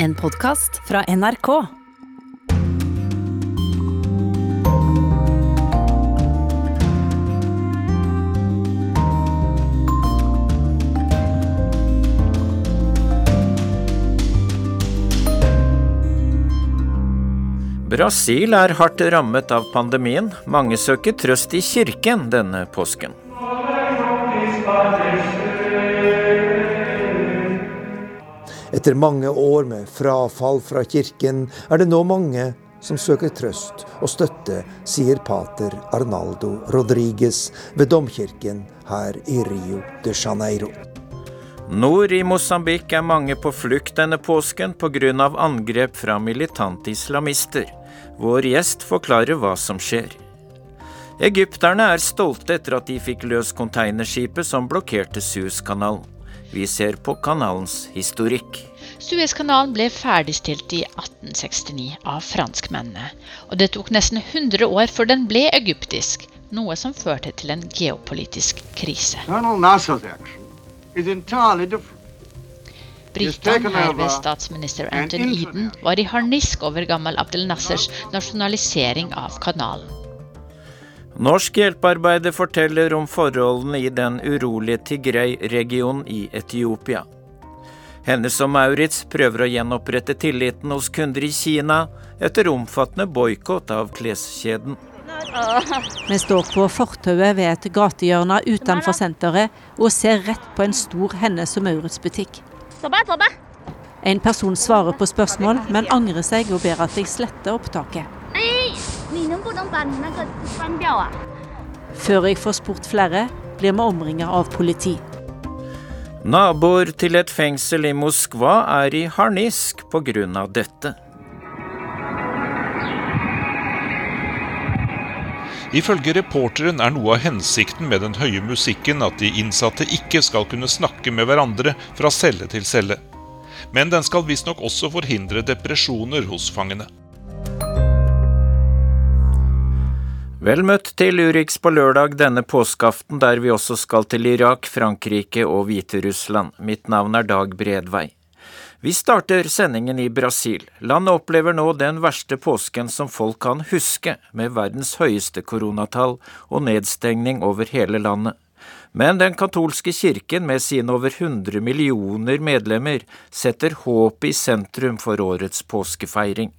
En podkast fra NRK. Brasil er hardt rammet av pandemien. Mange søker trøst i kirken denne påsken. Etter mange år med frafall fra kirken er det nå mange som søker trøst og støtte, sier pater Arnaldo Rodriguez ved domkirken her i Rio de Janeiro. Nord i Mosambik er mange på flukt denne påsken pga. angrep fra militante islamister. Vår gjest forklarer hva som skjer. Egypterne er stolte etter at de fikk løs containerskipet som blokkerte Suezkanalen. Vi ser på kanalens historikk. Suezkanalen ble ferdigstilt i 1869 av franskmennene, og det tok nesten 100 år før den ble egyptisk, noe som førte til en geopolitisk krise. Colonel Nasser's action is entirely different. Britene, her statsminister Anton Eden, var i harnisk over gammel Abdel Nassers nasjonalisering av kanalen. Norsk hjelpearbeider forteller om forholdene i den urolige Tigray-regionen i Etiopia. Hennes og Maurits prøver å gjenopprette tilliten hos kunder i Kina etter omfattende boikott av kleskjeden. Vi står på fortauet ved et gatehjørne utenfor senteret og ser rett på en stor Hennes og Maurits-butikk. En person svarer på spørsmål, men angrer seg og ber at jeg sletter opptaket. Før jeg får spurt flere, blir vi omringet av politi. Naboer til et fengsel i Moskva er i harnisk pga. dette. Ifølge reporteren er noe av hensikten med den høye musikken at de innsatte ikke skal kunne snakke med hverandre fra celle til celle. Men den skal visstnok også forhindre depresjoner hos fangene. Vel møtt til Urix på lørdag denne påskeaften, der vi også skal til Irak, Frankrike og Hviterussland. Mitt navn er Dag Bredvei. Vi starter sendingen i Brasil. Landet opplever nå den verste påsken som folk kan huske, med verdens høyeste koronatall og nedstengning over hele landet. Men den katolske kirken med sine over 100 millioner medlemmer setter håpet i sentrum for årets påskefeiring.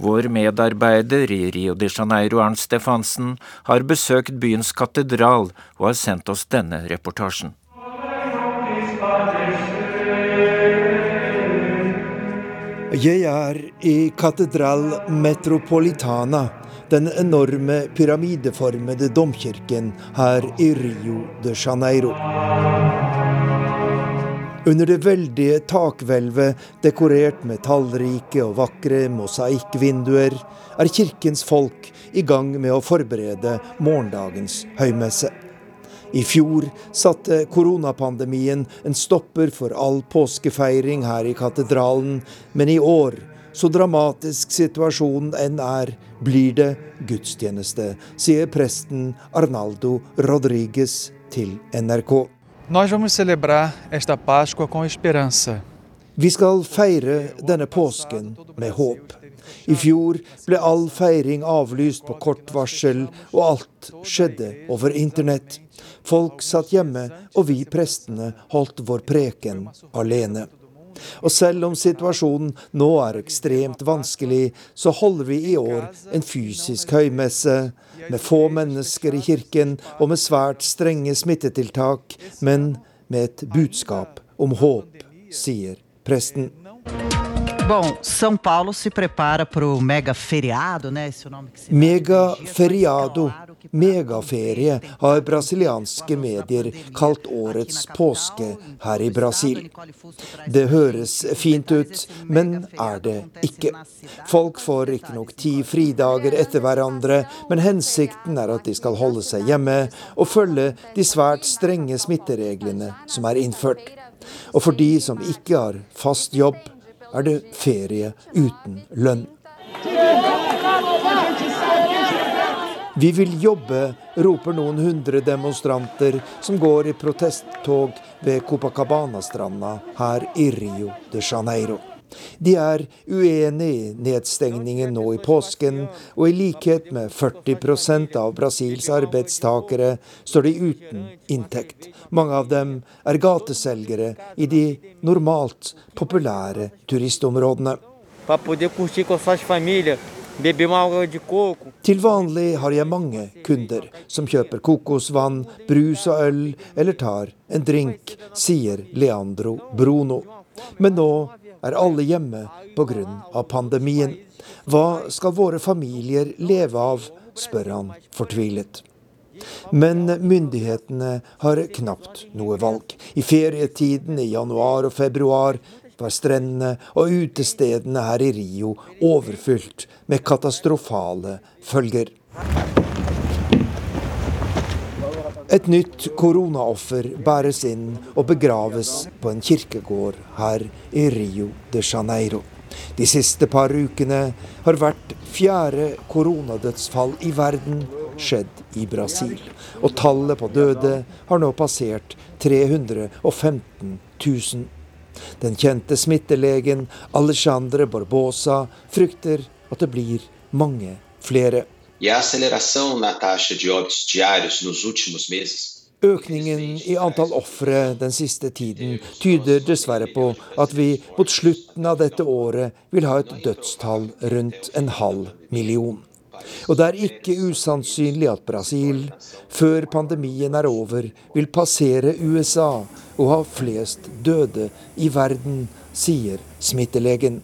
Vår medarbeider i Rio de Janeiro, Arnt Stefansen, har besøkt byens katedral og har sendt oss denne reportasjen. Jeg er i Katedral Metropolitana, den enorme pyramideformede domkirken her i Rio de Janeiro. Under det veldige takhvelvet, dekorert med tallrike og vakre mosaikkvinduer, er kirkens folk i gang med å forberede morgendagens høymesse. I fjor satte koronapandemien en stopper for all påskefeiring her i katedralen, men i år, så dramatisk situasjonen enn er, blir det gudstjeneste, sier presten Arnaldo Rodriguez til NRK. Vi skal feire denne påsken med håp. I fjor ble all feiring avlyst på kort varsel, og alt skjedde over internett. Folk satt hjemme, og vi prestene holdt vår preken alene. Og selv om situasjonen nå er ekstremt vanskelig, så holder vi i år en fysisk høymesse, med få mennesker i kirken og med svært strenge smittetiltak, men med et budskap om håp, sier presten. Bom, São Paulo se prepara para o mega feriado, né? Esse é o nome que se Mega feriado, megaferie, har brasilianske medier kalt årets påske her i Brasil. Det høres fint ut, men er det ikke. Folk får riktignok ti fridager etter hverandre, men hensikten er at de skal holde seg hjemme og følge de svært strenge smittereglene som er innført. Og for de som ikke har fast jobb, er det ferie uten lønn. Vi vil jobbe, roper noen hundre demonstranter som går i protesttog ved Copacabana-stranda her i Rio de Janeiro. De er uenig i nedstengningen nå i påsken, og i likhet med 40% av Brasils arbeidstakere står de uten inntekt. Mange av dem er gateselgere i de normalt populære turistområdene. Til vanlig har jeg mange kunder som kjøper kokosvann, brus og øl eller tar en drink, sier Leandro Bruno. Men nå er alle hjemme pga. pandemien. Hva skal våre familier leve av, spør han fortvilet. Men myndighetene har knapt noe valg. I ferietiden i januar og februar var strendene og utestedene her i Rio overfylt med katastrofale følger. Et nytt koronaoffer bæres inn og begraves på en kirkegård her i Rio de Janeiro. De siste par ukene har hvert fjerde koronadødsfall i verden skjedd i Brasil. Og tallet på døde har nå passert 315 000. Den kjente smittelegen Alexandre Barbosa frykter at det blir mange flere. Økningen i antall ofre den siste tiden tyder dessverre på at vi mot slutten av dette året vil ha et dødstall rundt en halv million. Og det er ikke usannsynlig at Brasil, før pandemien er over, vil passere USA og ha flest døde i verden, sier smittelegen.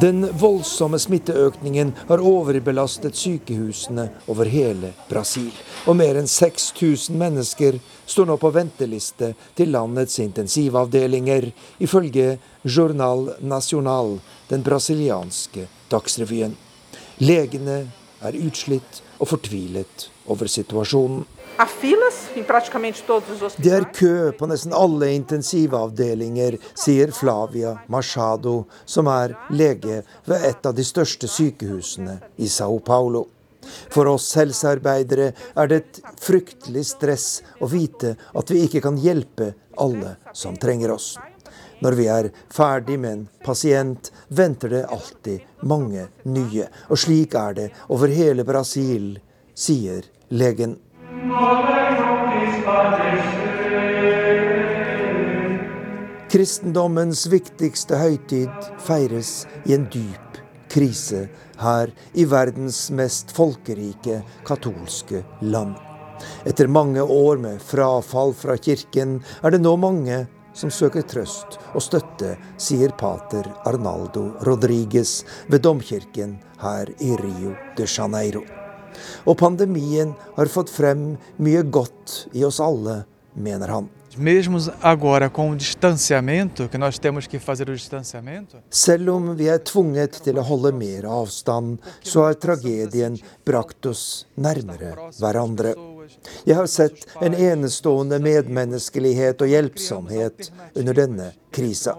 Den voldsomme smitteøkningen har overbelastet sykehusene over hele Brasil. Og mer enn 6000 mennesker står nå på venteliste til landets intensivavdelinger, ifølge Journal Nacional, den brasilianske dagsrevyen. Legene er utslitt og fortvilet over situasjonen. Det er kø på nesten alle intensivavdelinger, sier Flavia Machado, som er lege ved et av de største sykehusene i Sao Paulo. For oss helsearbeidere er det et fryktelig stress å vite at vi ikke kan hjelpe alle som trenger oss. Når vi er ferdig med en pasient, venter det alltid mange nye. Og slik er det over hele Brasil, sier legen. Kristendommens viktigste høytid feires i en dyp krise her i verdens mest folkerike katolske land. Etter mange år med frafall fra kirken er det nå mange som søker trøst og støtte, sier pater Arnaldo Rodriges ved domkirken her i Rio de Janeiro. Og pandemien har fått frem mye godt i oss alle, mener han. Selv om vi er tvunget til å holde mer avstand, så har tragedien brakt oss nærmere hverandre. Jeg har sett en enestående medmenneskelighet og hjelpsomhet under denne krisa.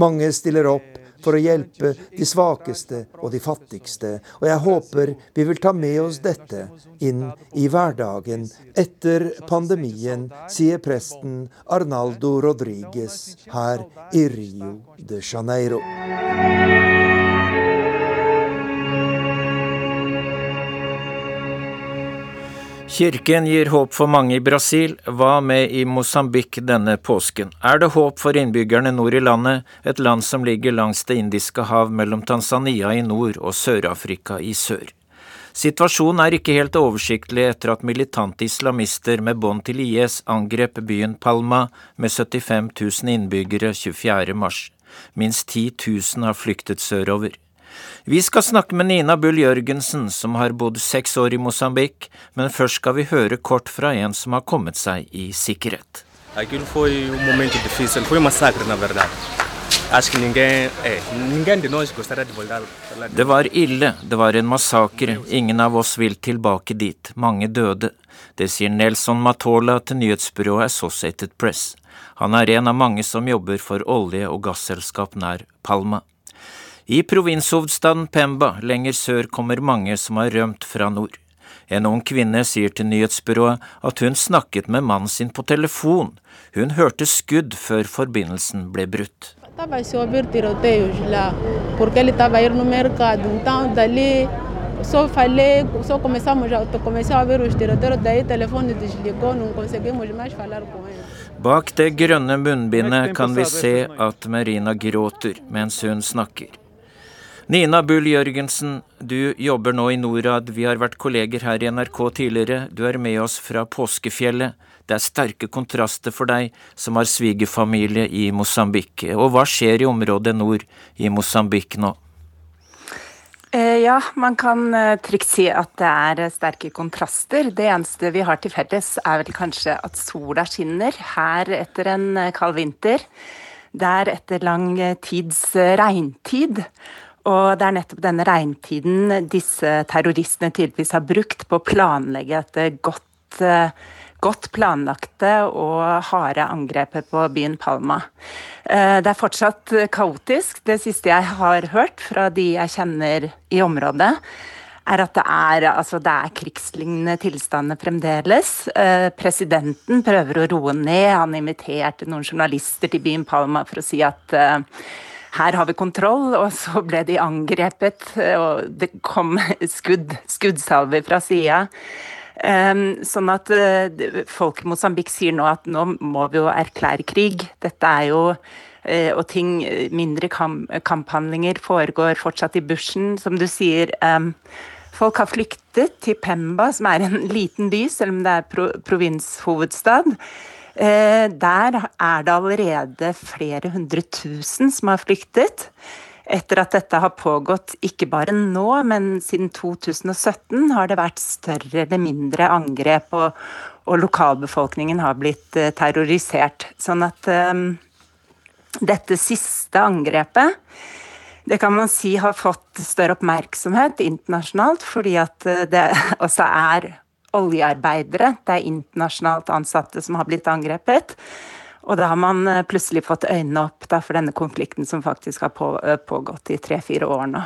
Mange stiller opp for å hjelpe de svakeste og de fattigste. Og jeg håper vi vil ta med oss dette inn i hverdagen etter pandemien, sier presten Arnaldo Rodriguez her i Rio de Janeiro. Kirken gir håp for mange i Brasil. Hva med i Mosambik denne påsken? Er det håp for innbyggerne nord i landet, et land som ligger langs Det indiske hav mellom Tanzania i nord og Sør-Afrika i sør? Situasjonen er ikke helt oversiktlig etter at militante islamister med bånd til IS angrep byen Palma med 75 000 innbyggere 24. mars. Minst 10 000 har flyktet sørover. Vi skal snakke med Nina Bull Jørgensen, som har bodd seks år i Mosambik, men først skal vi høre kort fra en som har kommet seg i sikkerhet. Um det var ille, det var en massakre, ingen av oss vil tilbake dit, mange døde. Det sier Nelson Matola til nyhetsbyrået Associated Press. Han er en av mange som jobber for olje- og gasselskap nær Palma. I provinshovedstaden Pemba lenger sør kommer mange som har rømt fra nord. En ung kvinne sier til nyhetsbyrået at hun snakket med mannen sin på telefon. Hun hørte skudd før forbindelsen ble brutt. só falei, só começamos a, a ver os tiroteiros, daí o telefone desligou, não conseguimos mais falar com ele. Bak det grønne munnbindet kan vi se at Merina gråter mens hun snakker. Nina Bull Jørgensen, du jobber nå i Norad. Vi har vært kolleger her i NRK tidligere. Du er med oss fra påskefjellet. Det er sterke kontraster for deg som har svigerfamilie i Mosambik. Og hva skjer i området nord i Mosambik nå? Eh, ja, man kan eh, trygt si at det er eh, sterke kontraster. Det eneste vi har til felles, er vel kanskje at sola skinner her etter en kald vinter. Der etter lang tids regntid. Og det er nettopp denne regntiden disse terroristene tydeligvis har brukt på å planlegge et godt godt planlagte og harde angrepet på byen Palma. Eh, det er fortsatt kaotisk. Det siste jeg har hørt fra de jeg kjenner i området, er at det er, altså det er krigslignende tilstander fremdeles. Eh, presidenten prøver å roe ned. Han inviterte noen journalister til byen Palma for å si at eh, her har vi kontroll, og så ble de angrepet, og det kom skudd, skuddsalver fra sida. Ehm, sånn at eh, folk i Mosambik sier nå at nå må vi jo erklære krig. Dette er jo eh, og ting, mindre kamphandlinger foregår fortsatt i bushen. Som du sier, ehm, folk har flyktet til Pemba, som er en liten by, selv om det er provinshovedstad. Eh, der er det allerede flere hundre tusen som har flyktet etter at dette har pågått ikke bare nå, men siden 2017 har det vært større eller mindre angrep, og, og lokalbefolkningen har blitt uh, terrorisert. Sånn at um, dette siste angrepet det kan man si har fått større oppmerksomhet internasjonalt, fordi at eh, det også er oljearbeidere, det er internasjonalt ansatte som har blitt angrepet. Og da har man eh, plutselig fått øynene opp for denne konflikten som faktisk har på, eh, pågått i tre-fire år nå.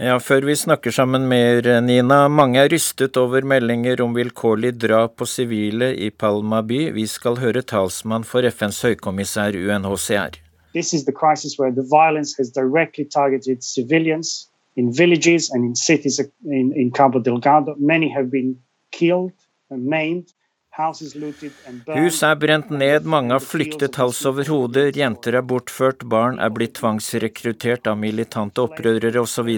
Ja, Før vi snakker sammen mer, Nina. Mange er rystet over meldinger om vilkårlig drap på sivile i Palma by. Vi skal høre talsmann for FNs høykommissær UNHCR. This is the crisis where the violence has directly targeted civilians in villages and in cities in, in Cabo Delgado. Many have been killed and maimed. Hus er brent ned, mange har flyktet hals over hode, jenter er bortført, barn er blitt tvangsrekruttert av militante opprørere osv.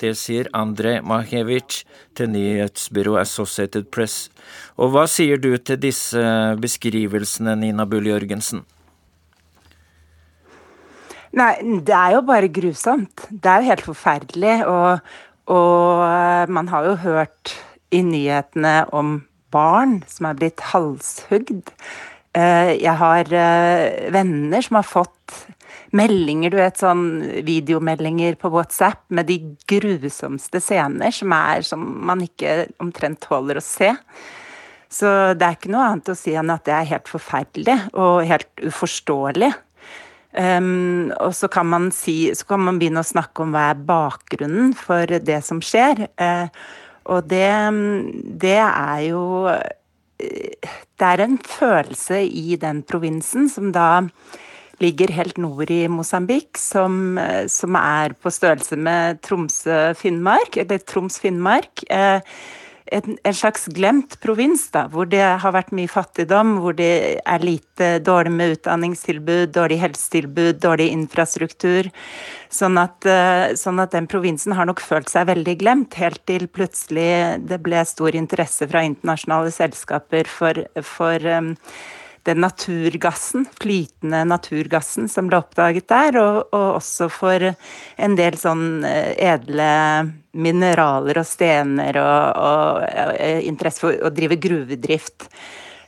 Det sier Andrej Mahevic til nyhetsbyrået Associated Press. Og hva sier du til disse beskrivelsene, Nina Bull Jørgensen? Nei, det er jo bare grusomt. Det er jo helt forferdelig. Og, og man har jo hørt i nyhetene om barn som er blitt halshugd. Eh, jeg har eh, venner som har fått meldinger, du vet sånn videomeldinger på WhatsApp med de grusomste scener som er som man ikke omtrent tåler å se. Så det er ikke noe annet å si enn at det er helt forferdelig og helt uforståelig. Um, og så kan, si, så kan man begynne å snakke om hva er bakgrunnen for det som skjer. Uh, og det, det er jo Det er en følelse i den provinsen som da ligger helt nord i Mosambik, som, som er på størrelse med Tromsø-Finnmark, eller Troms-Finnmark. Eh, en, en, slags glemt provins, da, hvor det har vært mye fattigdom, hvor det er lite dårlig med utdanningstilbud, dårlig helsetilbud, dårlig infrastruktur. Sånn at, eh, sånn at, den provinsen har nok følt seg veldig glemt, helt til plutselig det ble stor interesse fra internasjonale selskaper for, for um, den naturgassen, flytende naturgassen som ble oppdaget der, og, og, også for en del sånn eh, edle mineraler og stener og, og, og eh, interesse for å drive gruvedrift.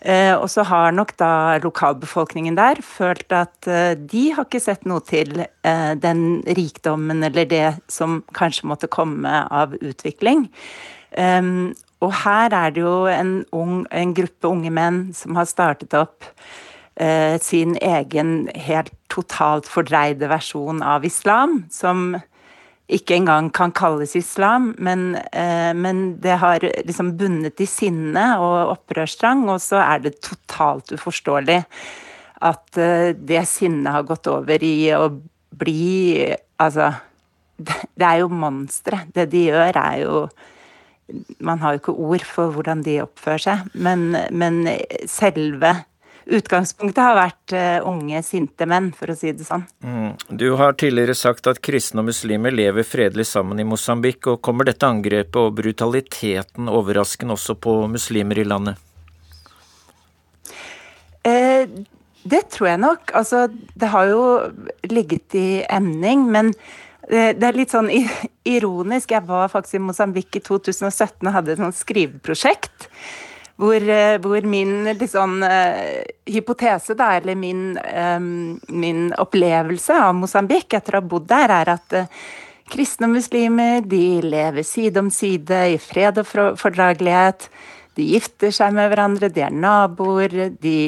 Eh, og så har nok da lokalbefolkningen der følt at de har ikke sett noe til den rikdommen eller det som kanskje måtte komme av utvikling. Um, og her er det jo en, ung, en gruppe unge menn som har startet opp eh, sin egen helt totalt fordreide versjon av islam, som ikke engang kan kalles islam, men, eh, men det har liksom bundet i sinne og opprørstrang, og så er det totalt uforståelig at eh, det sinnet har gått over i å bli Altså, det er jo monstre. Det de gjør, er jo Man har jo ikke ord for hvordan de oppfører seg, men, men selve utgangspunktet har vært uh, unge, sinte menn, for å si det sånn. Mm. Du har tidligere sagt at kristne og muslimer lever fredelig sammen i Mosambik. og Kommer dette angrepet og brutaliteten overraskende også på muslimer i landet? Eh, det tror jeg nok. Altså, det har jo ligget i emning, men det er litt sånn ironisk. Jeg var faktisk i Mosambik i 2017 og hadde et sånt skriveprosjekt hvor, eh, hvor min liksom, hypotese, da, eller min, um, min, opplevelse av Mosambik etter å ha bodd der, er at kristne og muslimer de lever side om side i fred og fordragelighet. De gifter seg med hverandre, de er naboer, de,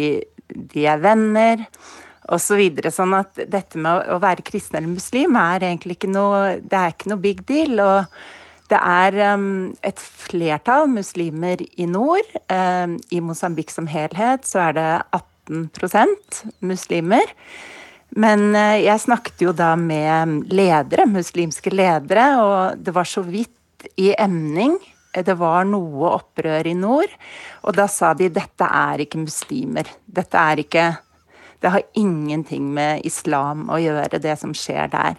de er venner osv. Så videre. sånn at dette med å være kristen eller muslim er egentlig ikke noe, det er ikke noe big deal. og det er um, et flertall muslimer i nord. Um, I Mosambik som helhet så er det 18% muslimer. Men uh, jeg snakket jo da med ledere, muslimske ledere, og det var så vidt i emning. Det var noe opprør i nord, og da sa de dette er ikke muslimer. Dette er ikke Det har ingenting med islam å gjøre, det som skjer der.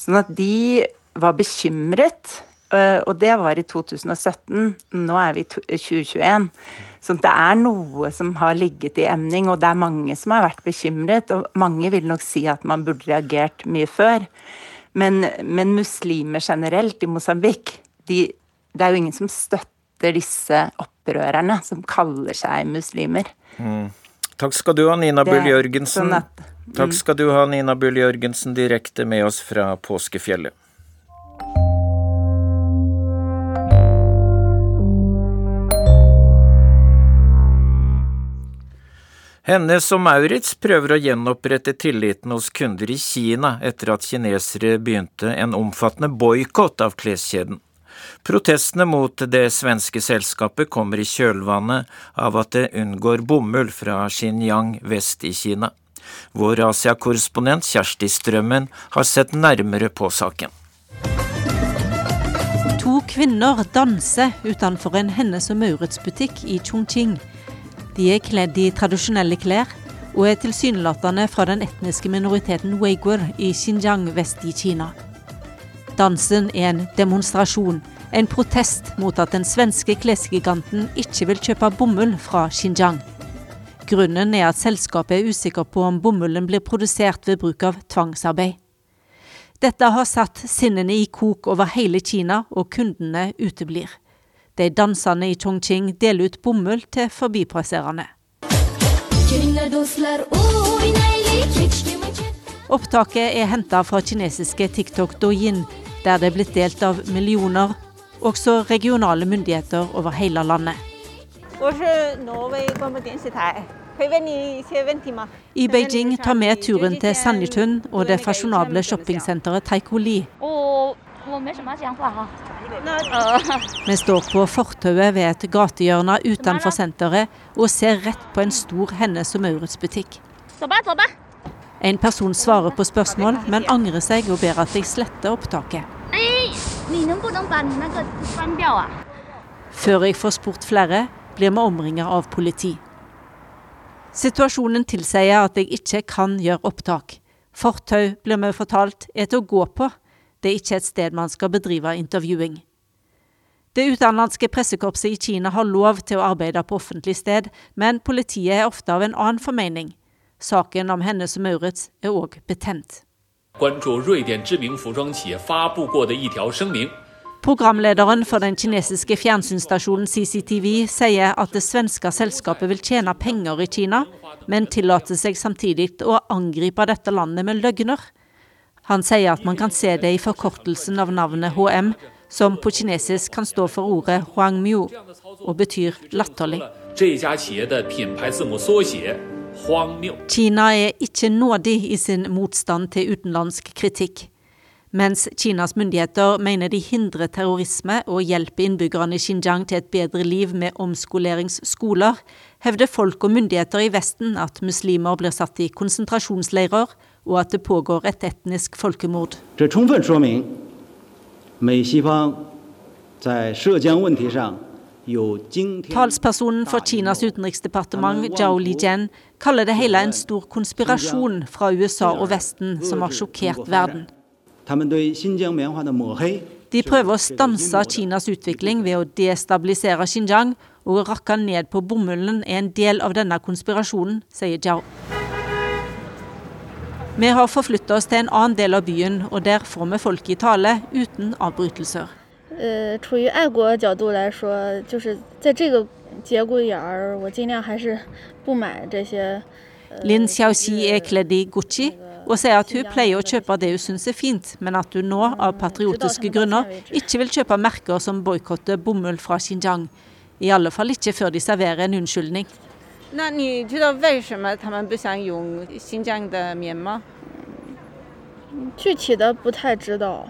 Sånn at de var bekymret Eh, og det var i 2017. Nå er vi i 2021. Så det er noe som har ligget i emning, og det er mange som har vært bekymret. Og mange vil nok si at man burde reagert mye før. Men, men muslimer generelt i Mosambik, de, det er jo ingen som støtter disse opprørerne som kaller seg muslimer. Mm. Takk skal du ha, Nina Bull Jørgensen. Sånn at, mm. Takk skal du ha, Nina Bull Jørgensen, direkte med oss fra påskefjellet. Hennes og Maurits prøver å gjenopprette tilliten hos kunder i Kina etter at kinesere begynte en omfattende boikott av kleskjeden. Protestene mot det svenske selskapet kommer i kjølvannet av at det unngår bomull fra Xinjiang vest i Kina. Vår Asia-korrespondent Kjersti Strømmen har sett nærmere på saken. To kvinner danser utenfor en Hennes og Maurits-butikk i Chongqing. De er kledd i tradisjonelle klær og er tilsynelatende fra den etniske minoriteten Weigur i Xinjiang vest i Kina. Dansen er en demonstrasjon, en protest mot at den svenske klesgiganten ikke vil kjøpe bomull fra Xinjiang. Grunnen er at selskapet er usikker på om bomullen blir produsert ved bruk av tvangsarbeid. Dette har satt sinnene i kok over hele Kina, og kundene uteblir. De dansende i Chongqing deler ut bomull til forbipasserende. Opptaket er henta fra kinesiske TikTok Douyin, der det er blitt delt av millioner, også regionale myndigheter over hele landet. I Beijing tar vi turen til Sanjitun og det fasjonable shoppingsenteret Taikoli. Vi står på fortauet ved et gatehjørne utenfor senteret og ser rett på en stor Hennes og Maurits-butikk. En person svarer på spørsmål, men angrer seg og ber at jeg sletter opptaket. Før jeg får spurt flere, blir vi omringet av politi. Situasjonen tilsier at jeg ikke kan gjøre opptak. Fortau, blir vi fortalt, er til å gå på. Det er ikke et sted man skal bedrive intervjuing. Det utenlandske pressekorpset i Kina har lov til å arbeide på offentlig sted, men politiet er ofte av en annen formening. Saken om Hennes og Maurits er òg betent. Programlederen for den kinesiske fjernsynsstasjonen CCTV sier at det svenske selskapet vil tjene penger i Kina, men tillater seg samtidig å angripe dette landet med løgner. Han sier at man kan se det i forkortelsen av navnet HM, som på kinesisk kan stå for ordet huangmiu og betyr latterlig. Kina er ikke nådig i sin motstand til utenlandsk kritikk. Mens Kinas myndigheter mener de hindrer terrorisme og hjelper innbyggerne i Xinjiang til et bedre liv med omskoleringsskoler, hevder folk og myndigheter i Vesten at muslimer blir satt i konsentrasjonsleirer, og at det pågår et etnisk folkemord. Talspersonen for Kinas utenriksdepartement, Zhao Lijian, kaller det hele en stor konspirasjon fra USA og Vesten som har sjokkert verden. De prøver å stanse Kinas utvikling ved å destabilisere Xinjiang, og å rakke ned på bomullen er en del av denne konspirasjonen, sier Zhao. Vi har forflytta oss til en annen del av byen, og der får vi folk i tale uten avbrytelser. 呃，出于爱国角度来说，就是在这个节骨眼儿，我尽量还是不买这些。Lin Xiaoxi er kledd i Gucci og sier at hun pleier å kjøpe det hun syns er fint, men at hun nå, av patriotiske grunner, ikke vil kjøpe merker som boikotter bomull fra Xinjiang. I alle fall ikke før de serverer en unnskyldning. 那你知道为什么他们不想用新疆的棉吗？具体的不太知道。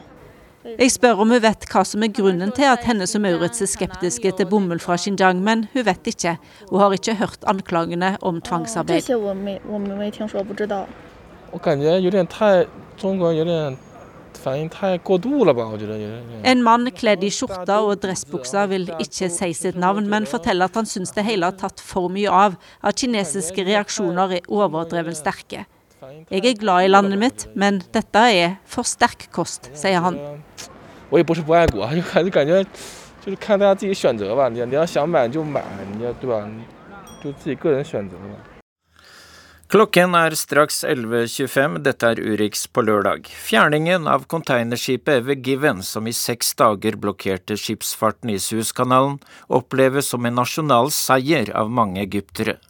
jeg spør om hun vet hva som er grunnen til at Hennes og Maurits er skeptiske til bomull fra Xinjiang, men hun vet ikke. Hun har ikke hørt anklagene om tvangsarbeid. En mann kledd i skjorte og dressbuksa vil ikke si sitt navn, men forteller at han syns det hele har tatt for mye av, at kinesiske reaksjoner er overdreven sterke. Jeg er glad i landet mitt, men dette er for sterk kost, sier han. 我也不是不爱国，就感就感觉就是看大家自己选择吧。你你要想买就买，你要对吧？就自己个人选择吧。 Klokken er straks 11.25, dette er Urix på lørdag. Fjerningen av containerskipet Ever Given, som i seks dager blokkerte skipsfarten i Suezkanalen, oppleves som en nasjonal seier av mange egyptere.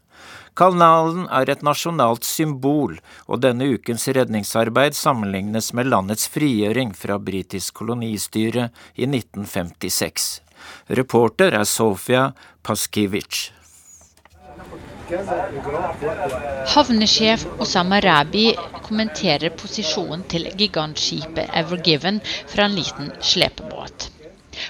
Kanalen er et nasjonalt symbol, og denne ukens redningsarbeid sammenlignes med landets frigjøring fra britisk kolonistyre i 1956. Reporter er Sofia Paskiewicz. Havnesjef Osama Rabi kommenterer posisjonen til gigantskipet Ever Given fra en liten slepebåt.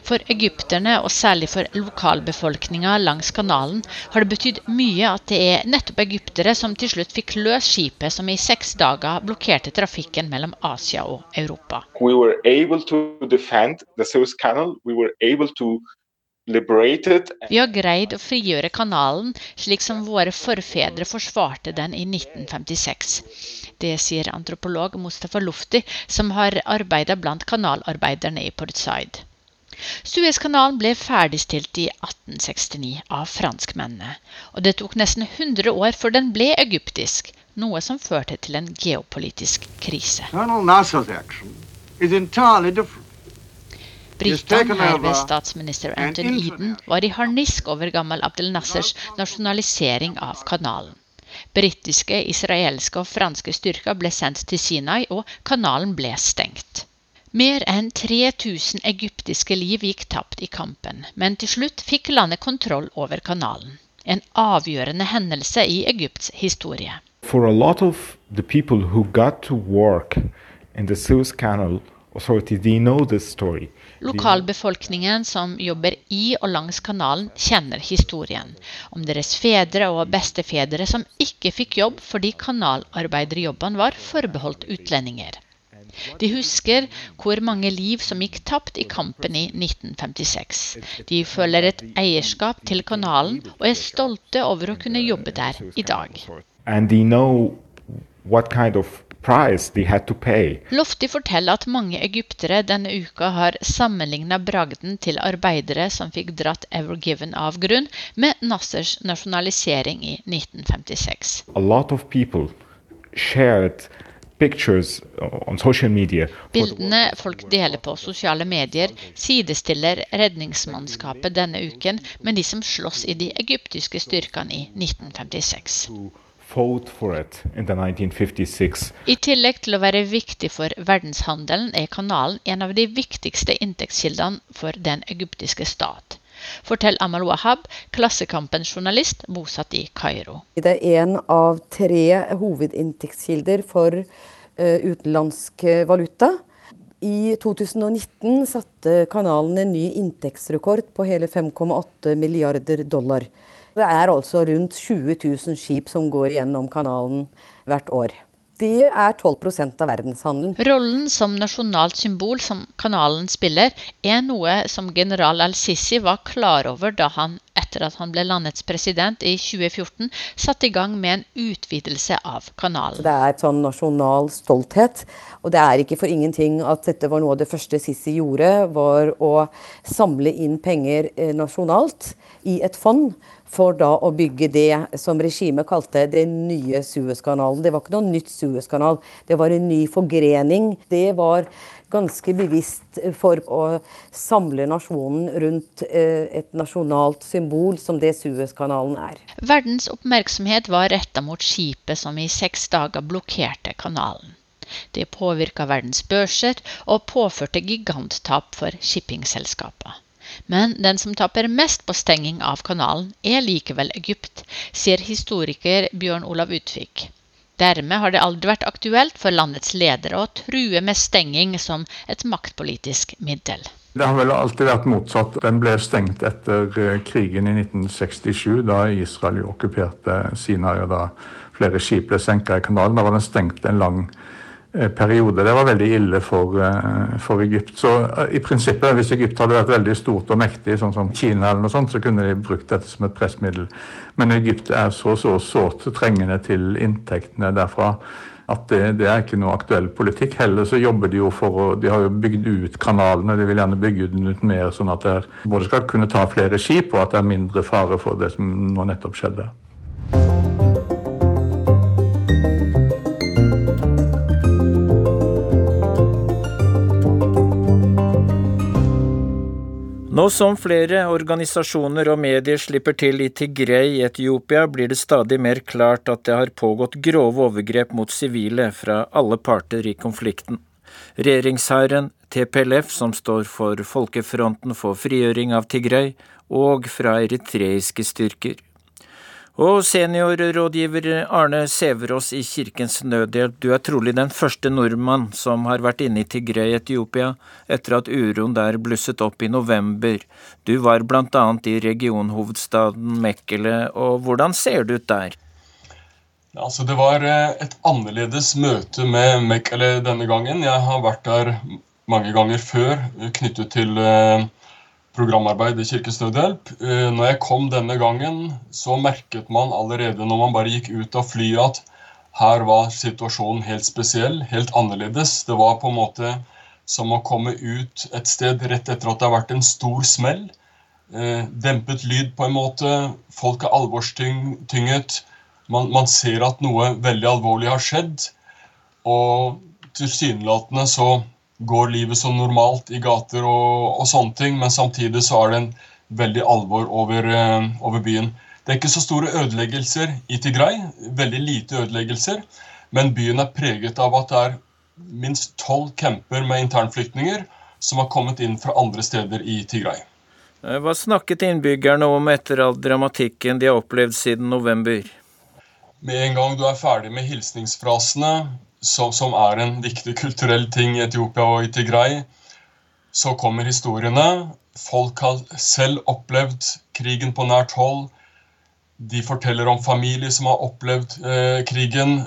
For egypterne, og særlig for lokalbefolkninga langs kanalen, har det betydd mye at det er nettopp egyptere som til slutt fikk løs skipet som i seks dager blokkerte trafikken mellom Asia og Europa. we were able to defend the Suez Canal. We were able to liberate. Vi har greid å frigjøre kanalen slik som våre forfedre forsvarte den i 1956. Det sier antropolog Mustafa Lufti, som har arbeida blant kanalarbeiderne i Port Said. Suezkanalen ble ferdigstilt i 1869 av franskmennene, og det tok nesten 100 år før den ble egyptisk, noe som førte til en geopolitisk krise. Britene, her statsminister Anton Eden, var i harnisk over gammel Abdel Nassers nasjonalisering av kanalen. Britiske, israelske og franske styrker ble sendt til Sinai, og kanalen ble stengt. Mer enn 3000 egyptiske liv gikk tapt i kampen, men til slutt fikk landet kontroll over kanalen. En avgjørende hendelse i Egypts historie. For a lot of the people who got to work in the Suez Canal Authority, they know this story. Lokalbefolkningen som jobber i og langs kanalen, kjenner historien. Om deres fedre og bestefedre som ikke fikk jobb fordi kanalarbeiderjobbene var forbeholdt utlendinger. De husker hvor mange liv som gikk tapt i kampen i 1956. De føler et eierskap til kanalen og er stolte over å kunne jobbe der i dag. Lofti forteller at mange egyptere denne uka har sammenligna bragden til arbeidere som fikk dratt Ever Given av grunn, med Nassers nasjonalisering i 1956. A lot of people shared Bildene folk deler på sosiale medier, sidestiller redningsmannskapet denne uken med de som slåss i de egyptiske styrkene i 1956. Fought for it in the 1956. I tillegg til å være viktig for verdenshandelen, er kanalen en av de viktigste inntektskildene for den egyptiske stat. Fortell Amal Wahab, Klassekampens journalist bosatt i Kairo. Det er en av tre hovedinntektskilder for uh, utenlandsk valuta. I 2019 satte kanalen en ny inntektsrekord på hele 5,8 milliarder dollar. Det er altså rundt 20 000 skip som går gjennom kanalen hvert år. Det er 12% av verdenshandelen. Rollen som nasjonalt symbol som kanalen spiller, er noe som general al-Sisi var klar over da han, etter at han ble landets president i 2014, satte i gang med en utvidelse av kanalen. Det er sånn nasjonal stolthet, og det er ikke for ingenting at dette var noe av det første Sisi gjorde, var å samle inn penger eh, nasjonalt i et fond for da å bygge det som regimet kalte den nye Suezkanalen. Det var ikke noe nytt Suezkanal, det var en ny forgrening. Det var ganske bevisst for å samle nasjonen rundt eh, et nasjonalt symbol som det Suezkanalen er. Verdens oppmerksomhet var retta mot skipet som i seks dager blokkerte kanalen. Det påvirka verdens børser og påførte giganttap for shippingselskaper. Men den som taper mest på stenging av kanalen, er likevel Egypt, sier historiker Bjørn Olav Utvik. Dermed har det aldri vært aktuelt for landets ledere å true med stenging som et maktpolitisk middel. Det har vel alltid vært motsatt. Den ble stengt etter eh, krigen i 1967, da Israel okkuperte Sinai og da flere skip ble senka i kanalen. Da var den stengt en lang Eh, periode. Det var veldig ille for, eh, for, Egypt. Så eh, i prinsippet, hvis Egypt hadde vært veldig stort og mektig, sånn som Kina, eller noe sånt, så kunne de brukt dette som et pressmiddel. Men Egypt er så så sårt trengende til inntektene derfra at det, det, er ikke noe aktuell politikk. Heller så jobber de jo for å De har jo bygd ut kanalene, de vil gjerne bygge den ut mer, sånn at det både skal kunne ta flere skip, og at det er mindre fare for det som nå nettopp skjedde. Nå som flere organisasjoner og medier slipper til i Tigray i Etiopia, blir det stadig mer klart at det har pågått grove overgrep mot sivile fra alle parter i konflikten. Regjeringshæren, TPLF, som står for Folkefronten for frigjøring av Tigray, og fra eritreiske styrker. Og seniorrådgiver Arne Sæverås i Kirkens Nødhjelp, du er trolig den første nordmann som har vært inne i Tigray i Etiopia etter at uroen der blusset opp i november. Du var annet i regionhovedstaden Mekkele, og hvordan ser det ut der? Altså, det var eh, et annerledes møte med Mekkele denne gangen. Jeg har vært der mange ganger før knyttet til uh, programarbeid i Kirkens Nødhjelp. Eh, når jeg kom denne gangen, så merket man allerede når man bare gikk ut av flyet, at her var situasjonen helt spesiell, helt annerledes. Det var på en måte som å komme ut et sted rett etter at det har vært en stor smell. Eh, dempet lyd på en måte. Folk er alvorstynget. Man, man ser at noe veldig alvorlig har skjedd. Og tilsynelatende så går livet som normalt i gater og, og, sånne ting, men samtidig så er det en veldig alvor over, uh, over, byen. Det er ikke så store ødeleggelser i Tigray, veldig lite ødeleggelser, men byen er preget av at det er minst tolv camper med internflyktninger som har kommet inn fra andre steder i Tigray. Eh, hva snakket innbyggerne om etter all dramatikken de har opplevd siden november? Med en gang du er ferdig med hilsningsfrasene, som, som, er en viktig kulturell ting i Etiopia og i Tigray. Så kommer historiene. Folk har selv opplevd krigen på nært hold. De forteller om familier som har opplevd eh, krigen.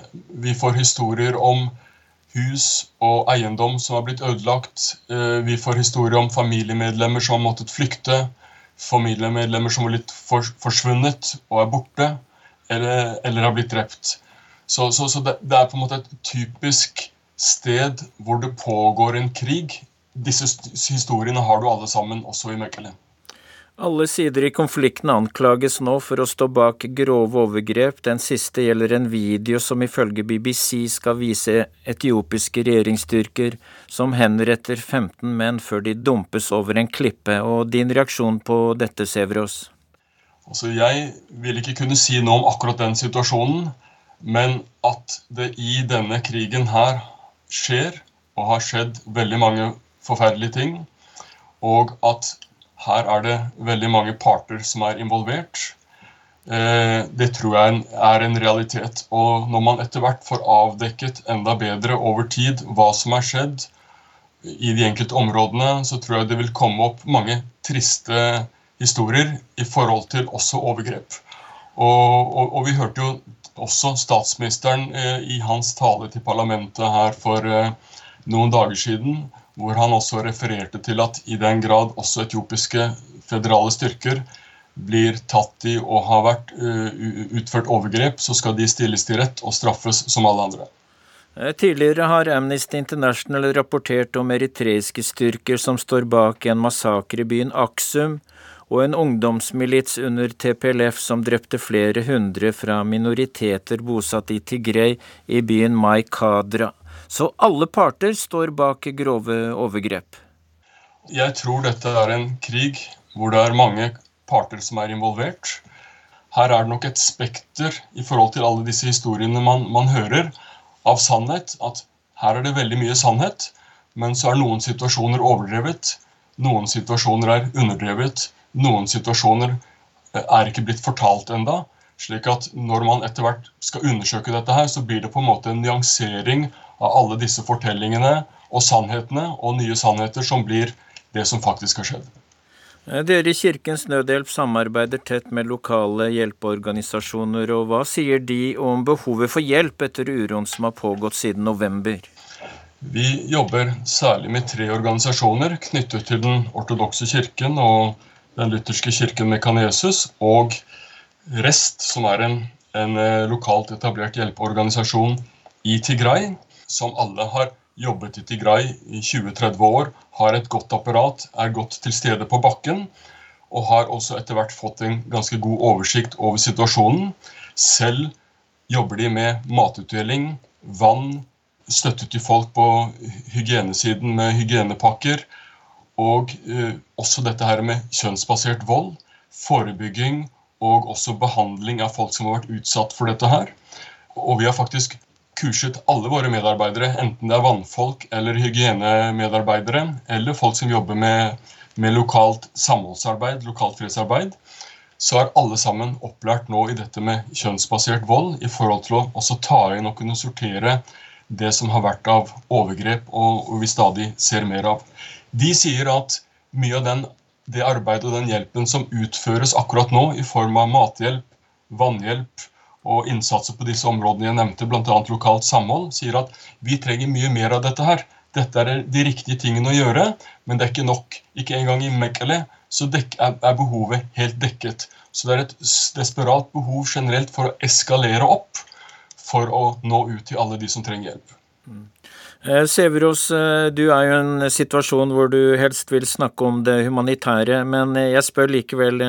Vi får historier om hus og eiendom som har blitt ødelagt. Eh, vi får historier om familiemedlemmer som har måttet flykte. Familiemedlemmer som har blitt for, forsvunnet og er borte, eller, eller har blitt drept. Så, så, så det, det, er på en måte et typisk sted hvor det pågår en krig. Disse historiene har du alle sammen, også i Mekele. Alle sider i konflikten anklages nå for å stå bak grove overgrep. Den siste gjelder en video som ifølge BBC skal vise etiopiske regjeringsstyrker som henretter 15 menn før de dumpes over en klippe. Og din reaksjon på dette, Sevros? Altså, jeg vil ikke kunne si noe om akkurat den situasjonen. Men at det i denne krigen her skjer, og har skjedd, veldig mange forferdelige ting, og at her er det veldig mange parter som er involvert, eh, det tror jeg er en realitet. Og når man etter hvert får avdekket enda bedre over tid hva som er skjedd, i de enkelte områdene, så tror jeg det vil komme opp mange triste historier i forhold til også overgrep. Og, og, og vi hørte jo også statsministeren eh, i hans tale til parlamentet her for eh, noen dager siden, hvor han også refererte til at i den grad også etiopiske føderale styrker blir tatt i og har vært uh, utført overgrep, så skal de stilles til rett og straffes som alle andre. Eh, tidligere har Amnesty International rapportert om eritreiske styrker som står bak en massakre i byen Aksum, og en ungdomsmilits under TPLF som drepte flere hundre fra minoriteter bosatt i Tigray i byen Maikadra. Så alle parter står bak grove overgrep. Jeg tror dette er en krig hvor det er mange parter som er involvert. Her er det nok et spekter i forhold til alle disse historiene man, man hører, av sannhet. At her er det veldig mye sannhet, men så er noen situasjoner overdrevet. Noen situasjoner er underdrevet. Noen situasjoner eh, er ikke blitt fortalt enda, slik at når man etter hvert skal undersøke dette, her, så blir det på en måte en nyansering av alle disse fortellingene og sannhetene og nye sannheter som blir det som faktisk har skjedd. Eh, dere i Kirkens Nødhjelp samarbeider tett med lokale hjelpeorganisasjoner, og hva sier de om behovet for hjelp etter uroen som har pågått siden november? Vi jobber særlig med tre organisasjoner knyttet til den ortodokse kirken og den lutherske kirken Mekanesus, og REST, som er en, en eh, lokalt etablert hjelpeorganisasjon i Tigray, som alle har jobbet i Tigray i 20-30 år, har et godt apparat, er godt til stede på bakken og har også etter hvert fått en ganske god oversikt over situasjonen. Selv jobber de med matutdeling, vann, støtte til folk på hygienesiden med hygienepakker. Og eh, også dette her med kjønnsbasert vold, forebygging og også behandling av folk som har vært utsatt for dette her. Og vi har faktisk kurset alle våre medarbeidere, enten det er vannfolk eller hygienemedarbeidere, eller folk som jobber med, med lokalt samholdsarbeid, lokalt fredsarbeid, så er alle sammen opplært nå i dette med kjønnsbasert vold i forhold til å også ta inn og kunne sortere det som har vært av overgrep og, vi stadig ser mer av. De sier at mye av den, det arbeidet og den hjelpen som utføres akkurat nå i form av mathjelp, vannhjelp, og innsatser på disse områdene jeg nevnte, bl.a. lokalt samhold, sier at vi trenger mye mer av dette her. Dette er de riktige tingene å gjøre, men det er ikke nok. Ikke engang i Mekele så er behovet helt dekket. Så det er et desperat behov generelt for å eskalere opp for å nå ut til alle de som trenger hjelp. Mm. Eh, Severos, eh, du er jo i en situasjon hvor du helst vil snakke om det humanitære, men eh, jeg spør likevel.